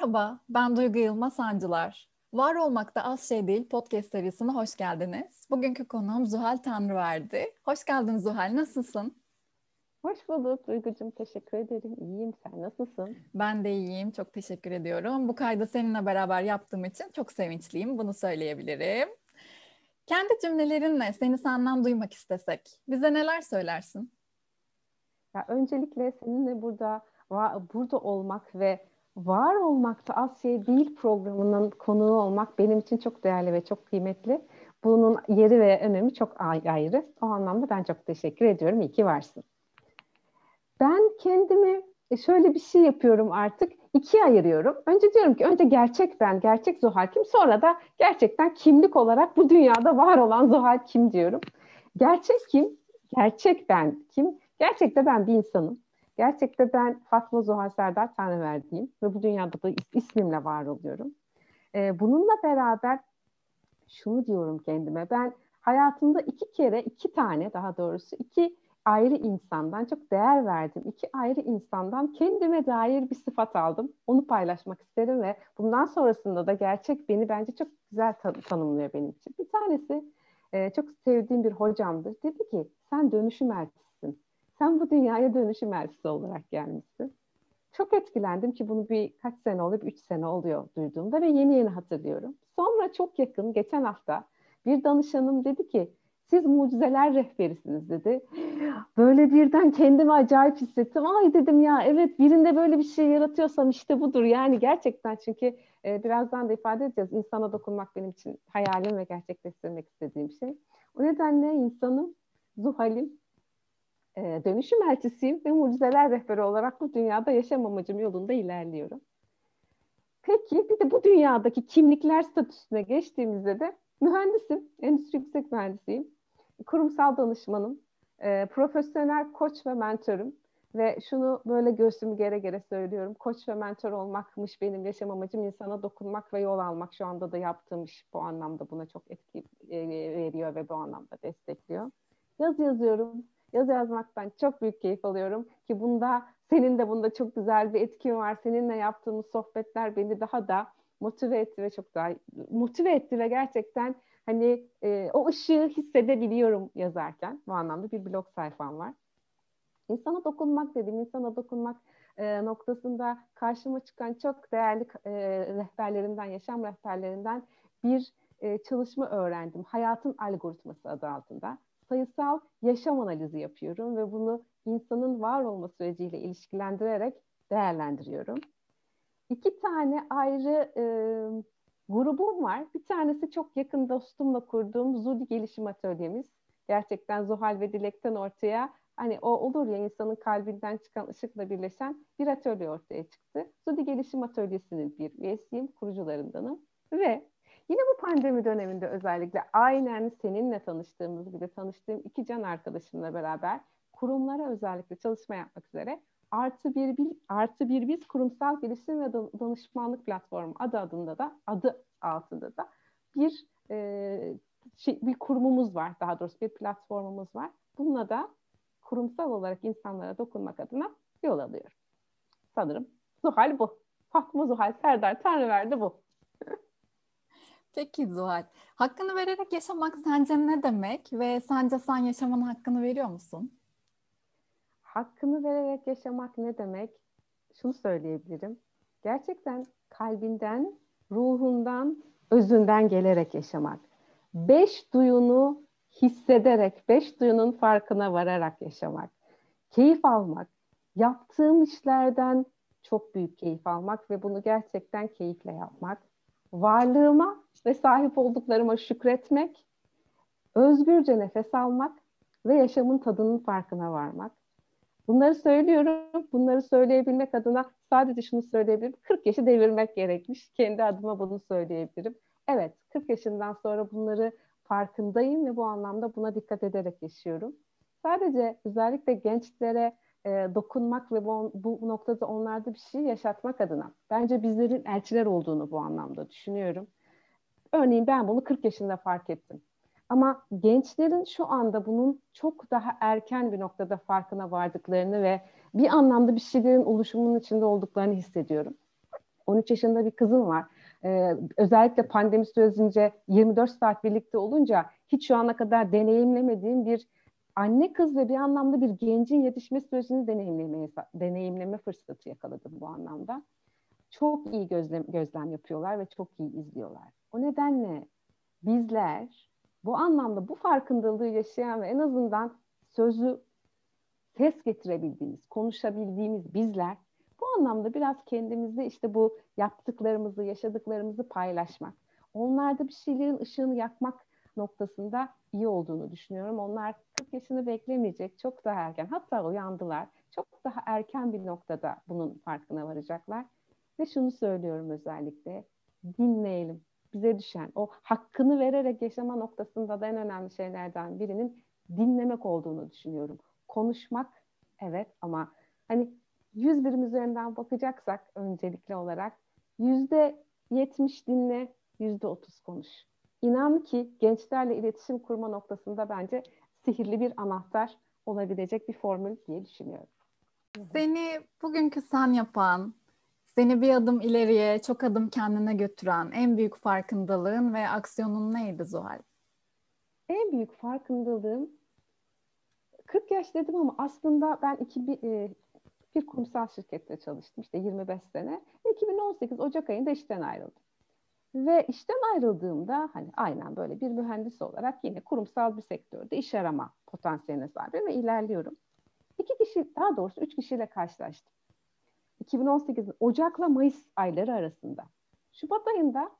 Merhaba, ben Duygu Yılmaz Sancılar. Var Olmakta Az Şey Değil podcast serisine hoş geldiniz. Bugünkü konuğum Zuhal Tanrıverdi. Hoş geldin Zuhal, nasılsın? Hoş bulduk Duygucuğum, teşekkür ederim. İyiyim, sen nasılsın? Ben de iyiyim, çok teşekkür ediyorum. Bu kaydı seninle beraber yaptığım için çok sevinçliyim, bunu söyleyebilirim. Kendi cümlelerinle seni senden duymak istesek, bize neler söylersin? Ya öncelikle seninle burada burada olmak ve var olmakta az şey değil programının konuğu olmak benim için çok değerli ve çok kıymetli. Bunun yeri ve önemi çok ayrı. O anlamda ben çok teşekkür ediyorum. İyi ki varsın. Ben kendimi e, şöyle bir şey yapıyorum artık. ikiye ayırıyorum. Önce diyorum ki önce gerçek ben, gerçek Zuhal kim? Sonra da gerçekten kimlik olarak bu dünyada var olan Zuhal kim diyorum. Gerçek kim? Gerçek ben kim? Gerçekte ben bir insanım. Gerçekte ben Fatma Zuhal Serdar Tanrıverdiğim ve bu dünyada da ismimle var oluyorum. Ee, bununla beraber şunu diyorum kendime. Ben hayatımda iki kere, iki tane daha doğrusu iki ayrı insandan çok değer verdim. İki ayrı insandan kendime dair bir sıfat aldım. Onu paylaşmak isterim ve bundan sonrasında da gerçek beni bence çok güzel tan- tanımlıyor benim için. Bir tanesi e, çok sevdiğim bir hocamdır. Dedi ki sen dönüşüm elçisisin. Sen bu dünyaya dönüşüm elçisi olarak gelmişsin. Çok etkilendim ki bunu bir kaç sene oluyor, üç sene oluyor duyduğumda ve yeni yeni hatırlıyorum. Sonra çok yakın, geçen hafta bir danışanım dedi ki siz mucizeler rehberisiniz dedi. Böyle birden kendimi acayip hissettim. Ay dedim ya evet birinde böyle bir şey yaratıyorsam işte budur. Yani gerçekten çünkü e, birazdan da ifade edeceğiz. İnsana dokunmak benim için hayalim ve gerçekleştirmek istediğim şey. O nedenle insanım, Zuhal'im, e, dönüşüm elçisiyim ve mucizeler rehberi olarak bu dünyada yaşam amacım yolunda ilerliyorum. Peki bir de bu dünyadaki kimlikler statüsüne geçtiğimizde de mühendisim, endüstri yüksek mühendisiyim, kurumsal danışmanım, e, profesyonel koç ve mentörüm ve şunu böyle göğsümü gere gere söylüyorum. Koç ve mentor olmakmış benim yaşam amacım insana dokunmak ve yol almak. Şu anda da yaptığım iş bu anlamda buna çok etki e, veriyor ve bu anlamda destekliyor. Yaz yazıyorum, Yazı yazmaktan çok büyük keyif alıyorum ki bunda senin de bunda çok güzel bir etkin var. Seninle yaptığımız sohbetler beni daha da motive etti ve çok daha motive etti ve gerçekten hani e, o ışığı hissedebiliyorum yazarken. Bu anlamda bir blog sayfam var. İnsana dokunmak dedim, insana dokunmak e, noktasında karşıma çıkan çok değerli e, rehberlerimden, yaşam rehberlerinden bir e, çalışma öğrendim. Hayatın algoritması adı altında sayısal yaşam analizi yapıyorum ve bunu insanın var olma süreciyle ilişkilendirerek değerlendiriyorum. İki tane ayrı e, grubum var. Bir tanesi çok yakın dostumla kurduğum Zudi Gelişim Atölyemiz. Gerçekten Zuhal ve Dilek'ten ortaya hani o olur ya insanın kalbinden çıkan ışıkla birleşen bir atölye ortaya çıktı. Zudi Gelişim Atölyesi'nin bir üyesiyim, kurucularındanım. Ve Yine bu pandemi döneminde özellikle aynen seninle tanıştığımız gibi tanıştığım iki can arkadaşımla beraber kurumlara özellikle çalışma yapmak üzere artı bir, bir artı bir biz kurumsal gelişim ve danışmanlık platformu adı adında da adı altında da bir e, şey, bir kurumumuz var daha doğrusu bir platformumuz var. Bununla da kurumsal olarak insanlara dokunmak adına yol alıyorum. Sanırım Zuhal bu. Fatma Zuhal Serdar Tanrıverdi bu. Peki Zuhal, hakkını vererek yaşamak sence ne demek ve sence sen yaşamanın hakkını veriyor musun? Hakkını vererek yaşamak ne demek? Şunu söyleyebilirim. Gerçekten kalbinden, ruhundan, özünden gelerek yaşamak. Beş duyunu hissederek, beş duyunun farkına vararak yaşamak. Keyif almak. Yaptığım işlerden çok büyük keyif almak ve bunu gerçekten keyifle yapmak varlığıma ve sahip olduklarıma şükretmek, özgürce nefes almak ve yaşamın tadının farkına varmak. Bunları söylüyorum. Bunları söyleyebilmek adına sadece şunu söyleyebilirim. 40 yaşı devirmek gerekmiş. Kendi adıma bunu söyleyebilirim. Evet, 40 yaşından sonra bunları farkındayım ve bu anlamda buna dikkat ederek yaşıyorum. Sadece özellikle gençlere e, dokunmak ve bu, bu noktada onlarda bir şey yaşatmak adına. Bence bizlerin elçiler olduğunu bu anlamda düşünüyorum. Örneğin ben bunu 40 yaşında fark ettim. Ama gençlerin şu anda bunun çok daha erken bir noktada farkına vardıklarını ve bir anlamda bir şeylerin oluşumunun içinde olduklarını hissediyorum. 13 yaşında bir kızım var. Ee, özellikle pandemi sürecince 24 saat birlikte olunca hiç şu ana kadar deneyimlemediğim bir anne kız ve bir anlamda bir gencin yetişme sürecini deneyimlemeye, deneyimleme fırsatı yakaladım bu anlamda. Çok iyi gözlem, gözlem yapıyorlar ve çok iyi izliyorlar. O nedenle bizler bu anlamda bu farkındalığı yaşayan ve en azından sözü ses getirebildiğimiz, konuşabildiğimiz bizler bu anlamda biraz kendimizde işte bu yaptıklarımızı, yaşadıklarımızı paylaşmak, onlarda bir şeylerin ışığını yakmak noktasında iyi olduğunu düşünüyorum. Onlar 40 yaşını beklemeyecek, çok daha erken, hatta uyandılar. Çok daha erken bir noktada bunun farkına varacaklar. Ve şunu söylüyorum özellikle, dinleyelim. Bize düşen o hakkını vererek yaşama noktasında da en önemli şeylerden birinin dinlemek olduğunu düşünüyorum. Konuşmak evet ama hani 100 birim üzerinden bakacaksak öncelikli olarak yüzde 70 dinle, yüzde 30 konuş. İnan ki gençlerle iletişim kurma noktasında bence sihirli bir anahtar olabilecek bir formül diye düşünüyorum. Seni bugünkü sen yapan, seni bir adım ileriye, çok adım kendine götüren en büyük farkındalığın ve aksiyonun neydi Zuhal? En büyük farkındalığım 40 yaş dedim ama aslında ben 2000, e, bir kurumsal şirkette çalıştım işte 25 sene. 2018 Ocak ayında işten ayrıldım. Ve işten ayrıldığımda hani aynen böyle bir mühendis olarak yine kurumsal bir sektörde iş arama potansiyeline sahibim ve ilerliyorum. İki kişi, daha doğrusu üç kişiyle karşılaştım. 2018 Ocak'la Mayıs ayları arasında. Şubat ayında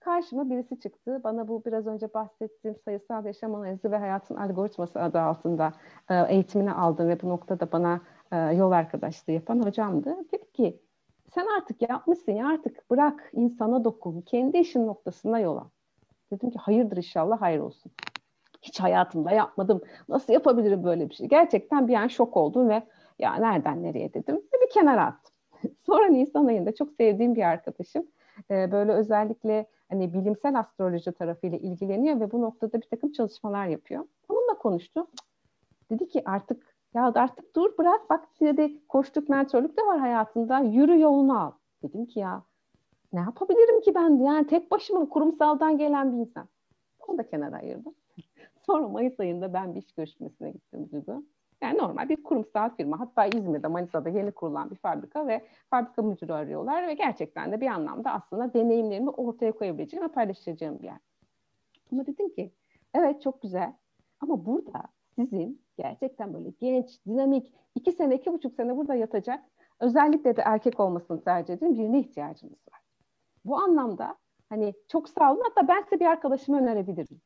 karşıma birisi çıktı. Bana bu biraz önce bahsettiğim sayısal yaşam analizi ve hayatın algoritması adı altında e, eğitimini aldım ve bu noktada bana e, yol arkadaşlığı yapan hocamdı. Dedi ki sen artık yapmışsın ya artık bırak insana dokun. Kendi işin noktasına yola. Dedim ki hayırdır inşallah hayır olsun. Hiç hayatımda yapmadım. Nasıl yapabilirim böyle bir şey? Gerçekten bir an şok oldum ve ya nereden nereye dedim ve bir kenara attım. Sonra Nisan ayında çok sevdiğim bir arkadaşım e, böyle özellikle hani bilimsel astroloji tarafıyla ilgileniyor ve bu noktada bir takım çalışmalar yapıyor. Onunla konuştu. Dedi ki artık ya artık dur bırak bak dedi koştuk mentorluk da var hayatında yürü yolunu al. Dedim ki ya ne yapabilirim ki ben yani tek başıma kurumsaldan gelen bir insan. Onu da kenara ayırdım. Sonra Mayıs ayında ben bir iş görüşmesine gittim Duygu. Yani normal bir kurumsal firma. Hatta İzmir'de, Manisa'da yeni kurulan bir fabrika ve fabrika müdürü arıyorlar ve gerçekten de bir anlamda aslında deneyimlerimi ortaya koyabileceğim ve paylaşacağım bir yer. Ama dedim ki evet çok güzel ama burada sizin gerçekten böyle genç, dinamik, iki sene, iki buçuk sene burada yatacak, özellikle de erkek olmasını tercih edin birine ihtiyacınız var. Bu anlamda hani çok sağ olun, hatta ben size bir arkadaşımı önerebilirim.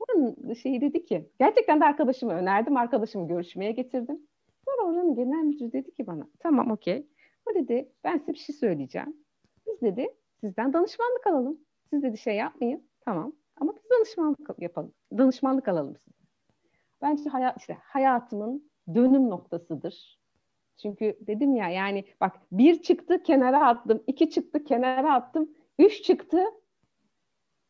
Bunun şeyi dedi ki, gerçekten de arkadaşımı önerdim, arkadaşımı görüşmeye getirdim. Sonra oranın genel müdürü dedi ki bana, tamam okey. O dedi, ben size bir şey söyleyeceğim. Biz dedi, sizden danışmanlık alalım. Siz dedi şey yapmayın, tamam. Ama biz danışmanlık yapalım, danışmanlık alalım size. Bence hayat, işte hayatımın dönüm noktasıdır. Çünkü dedim ya yani bak bir çıktı kenara attım, iki çıktı kenara attım, üç çıktı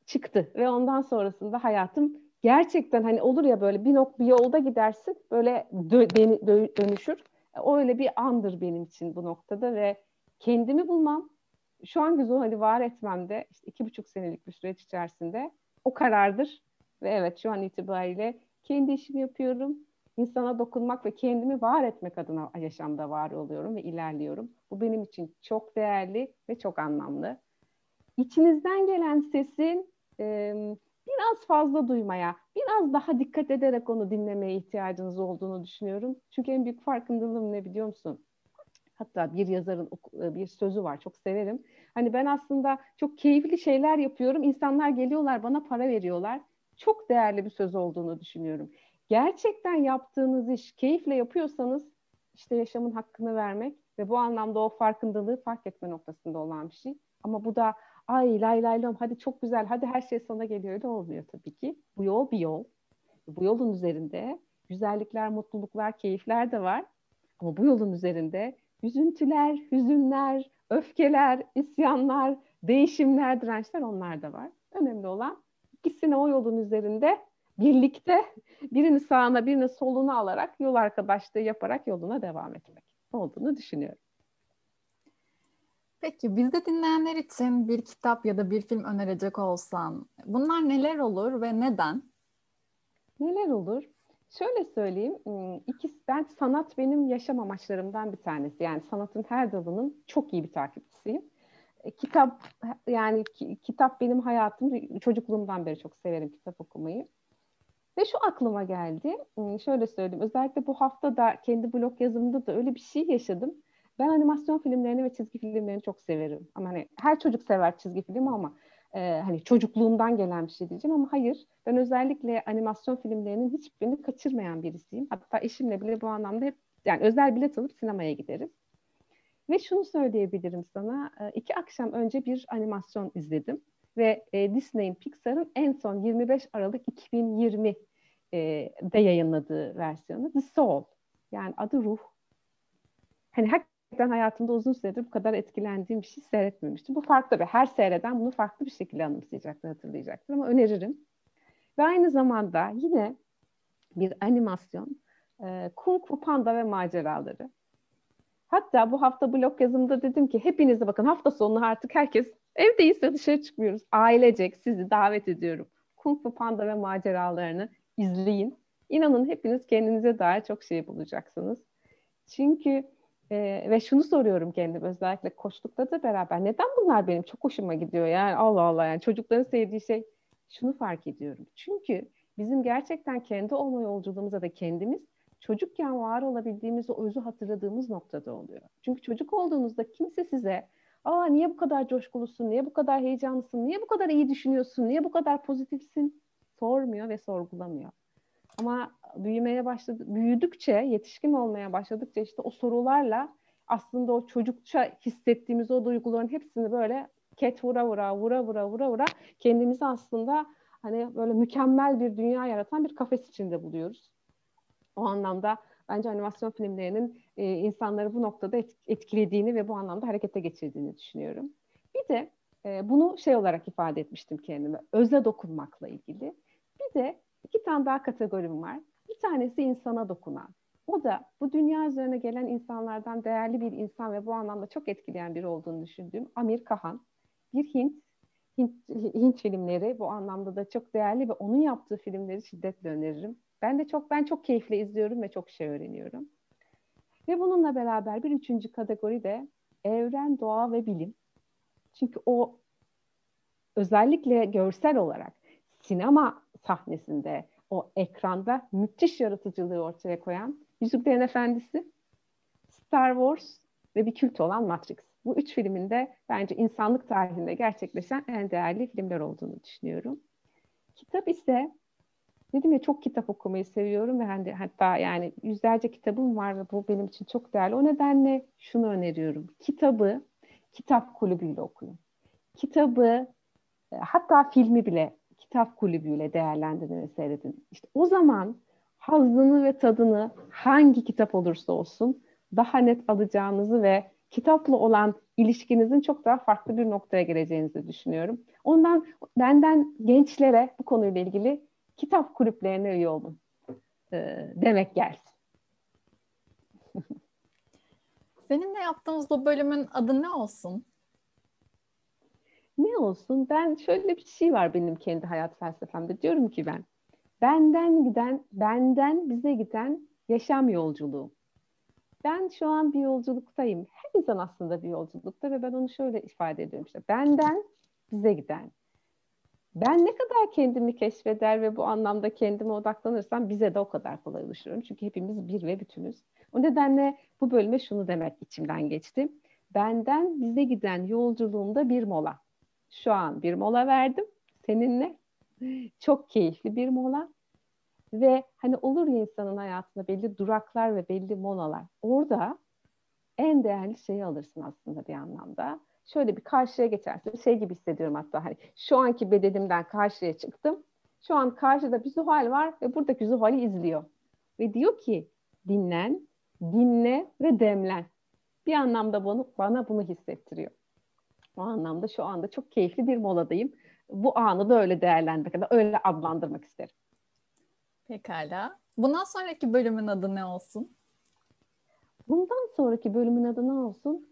çıktı ve ondan sonrasında hayatım gerçekten hani olur ya böyle bir nok bir yolda gidersin böyle dö, dö, dönüşür. O öyle bir andır benim için bu noktada ve kendimi bulmam şu an güzel hani var etmemde işte iki buçuk senelik bir süreç içerisinde o karardır ve evet şu an itibariyle kendi işimi yapıyorum. İnsana dokunmak ve kendimi var etmek adına yaşamda var oluyorum ve ilerliyorum. Bu benim için çok değerli ve çok anlamlı. İçinizden gelen sesin e, biraz fazla duymaya, biraz daha dikkat ederek onu dinlemeye ihtiyacınız olduğunu düşünüyorum. Çünkü en büyük farkındalığım ne biliyor musun? Hatta bir yazarın bir sözü var, çok severim. Hani ben aslında çok keyifli şeyler yapıyorum. İnsanlar geliyorlar, bana para veriyorlar çok değerli bir söz olduğunu düşünüyorum. Gerçekten yaptığınız iş keyifle yapıyorsanız işte yaşamın hakkını vermek ve bu anlamda o farkındalığı fark etme noktasında olan bir şey. Ama bu da ay lay lay lom hadi çok güzel hadi her şey sana geliyor öyle olmuyor tabii ki. Bu yol bir yol. Bu yolun üzerinde güzellikler, mutluluklar, keyifler de var. Ama bu yolun üzerinde üzüntüler, hüzünler, öfkeler, isyanlar, değişimler, dirençler onlar da var. Önemli olan ikisini o yolun üzerinde birlikte birini sağına birini soluna alarak yol arkadaşlığı yaparak yoluna devam etmek olduğunu düşünüyorum. Peki bizde dinleyenler için bir kitap ya da bir film önerecek olsan bunlar neler olur ve neden? Neler olur? Şöyle söyleyeyim, ikisi, ben sanat benim yaşam amaçlarımdan bir tanesi. Yani sanatın her dalının çok iyi bir takipçisiyim. E, kitap yani kitap benim hayatım, çocukluğumdan beri çok severim kitap okumayı. Ve şu aklıma geldi, şöyle söyleyeyim, özellikle bu hafta da kendi blog yazımında da öyle bir şey yaşadım. Ben animasyon filmlerini ve çizgi filmlerini çok severim. Ama hani her çocuk sever çizgi film ama e, hani çocukluğumdan gelen bir şey diyeceğim ama hayır. Ben özellikle animasyon filmlerinin hiçbirini kaçırmayan birisiyim. Hatta eşimle bile bu anlamda hep yani özel bilet alıp sinemaya gideriz. Ve şunu söyleyebilirim sana. E, iki akşam önce bir animasyon izledim. Ve e, Disney'in Pixar'ın en son 25 Aralık 2020 e, yayınladığı versiyonu The Soul. Yani adı ruh. Hani gerçekten hayatımda uzun süredir bu kadar etkilendiğim bir şey seyretmemiştim. Bu farklı bir her seyreden bunu farklı bir şekilde anımsayacaktır, hatırlayacaktır ama öneririm. Ve aynı zamanda yine bir animasyon Kung Fu Panda ve maceraları. Hatta bu hafta blog yazımda dedim ki hepinize bakın hafta sonu artık herkes evdeyiz ve dışarı çıkmıyoruz. Ailecek sizi davet ediyorum. Kung Fu Panda ve maceralarını izleyin. İnanın hepiniz kendinize dair çok şey bulacaksınız. Çünkü ee, ve şunu soruyorum kendim özellikle koçlukta da beraber. Neden bunlar benim çok hoşuma gidiyor yani Allah Allah yani çocukların sevdiği şey şunu fark ediyorum. Çünkü bizim gerçekten kendi olma yolculuğumuza da kendimiz çocukken var olabildiğimiz o özü hatırladığımız noktada oluyor. Çünkü çocuk olduğunuzda kimse size aa niye bu kadar coşkulusun, niye bu kadar heyecanlısın, niye bu kadar iyi düşünüyorsun, niye bu kadar pozitifsin sormuyor ve sorgulamıyor. Ama büyümeye başladı, büyüdükçe, yetişkin olmaya başladıkça işte o sorularla aslında o çocukça hissettiğimiz o duyguların hepsini böyle ket vura vura, vura vura, vura vura kendimizi aslında hani böyle mükemmel bir dünya yaratan bir kafes içinde buluyoruz. O anlamda bence animasyon filmlerinin e, insanları bu noktada et, etkilediğini ve bu anlamda harekete geçirdiğini düşünüyorum. Bir de e, bunu şey olarak ifade etmiştim kendime, öze dokunmakla ilgili. Bir de iki tane daha kategorim var. Bir tanesi insana dokunan. O da bu dünya üzerine gelen insanlardan değerli bir insan ve bu anlamda çok etkileyen biri olduğunu düşündüğüm Amir Kahan. Bir Hint, Hint, Hint filmleri bu anlamda da çok değerli ve onun yaptığı filmleri şiddetle öneririm. Ben de çok ben çok keyifle izliyorum ve çok şey öğreniyorum. Ve bununla beraber bir üçüncü kategori de evren, doğa ve bilim. Çünkü o özellikle görsel olarak sinema sahnesinde o ekranda müthiş yaratıcılığı ortaya koyan Yüzüklerin Efendisi, Star Wars ve bir kült olan Matrix. Bu üç filmin de bence insanlık tarihinde gerçekleşen en değerli filmler olduğunu düşünüyorum. Kitap ise dedim ya çok kitap okumayı seviyorum ve hani hatta yani yüzlerce kitabım var ve bu benim için çok değerli. O nedenle şunu öneriyorum. Kitabı kitap kulübüyle okuyun. Kitabı e, hatta filmi bile kitap kulübüyle değerlendirin ve seyredin. İşte o zaman hazzını ve tadını hangi kitap olursa olsun daha net alacağınızı ve kitapla olan ilişkinizin çok daha farklı bir noktaya geleceğinizi düşünüyorum. Ondan benden gençlere bu konuyla ilgili kitap kulüplerine üye olun e, demek gelsin. Seninle yaptığımız bu bölümün adı ne olsun? Ne olsun? Ben şöyle bir şey var benim kendi hayat felsefemde. Diyorum ki ben benden giden, benden bize giden yaşam yolculuğu. Ben şu an bir yolculuktayım. Her insan aslında bir yolculukta ve ben onu şöyle ifade ediyorum işte. Benden bize giden. Ben ne kadar kendimi keşfeder ve bu anlamda kendime odaklanırsam bize de o kadar kolay ulaşıyorum. Çünkü hepimiz bir ve bütünüz. O nedenle bu bölüme şunu demek içimden geçti. Benden bize giden yolculuğumda bir mola şu an bir mola verdim seninle. Çok keyifli bir mola. Ve hani olur ya insanın hayatında belli duraklar ve belli molalar. Orada en değerli şeyi alırsın aslında bir anlamda. Şöyle bir karşıya geçersin. Şey gibi hissediyorum hatta hani şu anki bedenimden karşıya çıktım. Şu an karşıda bir Zuhal var ve buradaki Zuhal'i izliyor. Ve diyor ki dinlen, dinle ve demlen. Bir anlamda bunu, bana bunu hissettiriyor. O anlamda şu anda çok keyifli bir moladayım. Bu anı da öyle değerlendirmek, da öyle adlandırmak isterim. Pekala. Bundan sonraki bölümün adı ne olsun? Bundan sonraki bölümün adı ne olsun?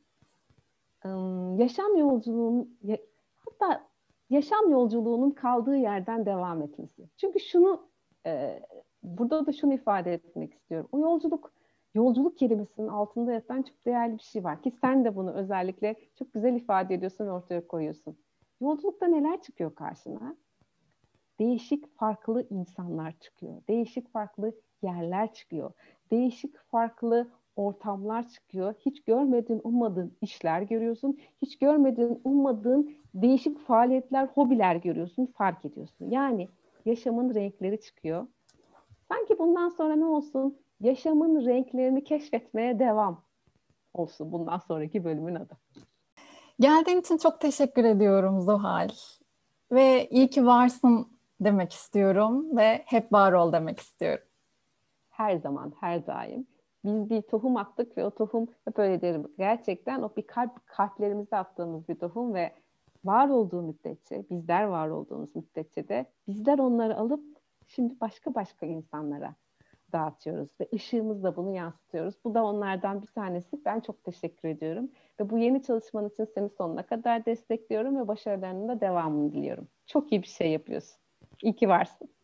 Yaşam yolculuğunun hatta yaşam yolculuğunun kaldığı yerden devam etmesi. Çünkü şunu e, burada da şunu ifade etmek istiyorum. O yolculuk yolculuk kelimesinin altında yatan çok değerli bir şey var ki sen de bunu özellikle çok güzel ifade ediyorsun ortaya koyuyorsun. Yolculukta neler çıkıyor karşına? Değişik farklı insanlar çıkıyor. Değişik farklı yerler çıkıyor. Değişik farklı ortamlar çıkıyor. Hiç görmediğin, ummadığın işler görüyorsun. Hiç görmediğin, ummadığın değişik faaliyetler, hobiler görüyorsun, fark ediyorsun. Yani yaşamın renkleri çıkıyor. Sanki bundan sonra ne olsun? Yaşamın renklerini keşfetmeye devam olsun bundan sonraki bölümün adı. Geldiğin için çok teşekkür ediyorum Zuhal. Ve iyi ki varsın demek istiyorum ve hep var ol demek istiyorum. Her zaman, her daim. Biz bir tohum attık ve o tohum hep öyle derim. Gerçekten o bir kalp kalplerimizde attığımız bir tohum ve var olduğu müddetçe, bizler var olduğumuz müddetçe de bizler onları alıp şimdi başka başka insanlara dağıtıyoruz ve ışığımızla bunu yansıtıyoruz. Bu da onlardan bir tanesi. Ben çok teşekkür ediyorum ve bu yeni çalışman için seni sonuna kadar destekliyorum ve başarılarının da devamını diliyorum. Çok iyi bir şey yapıyorsun. İyi ki varsın.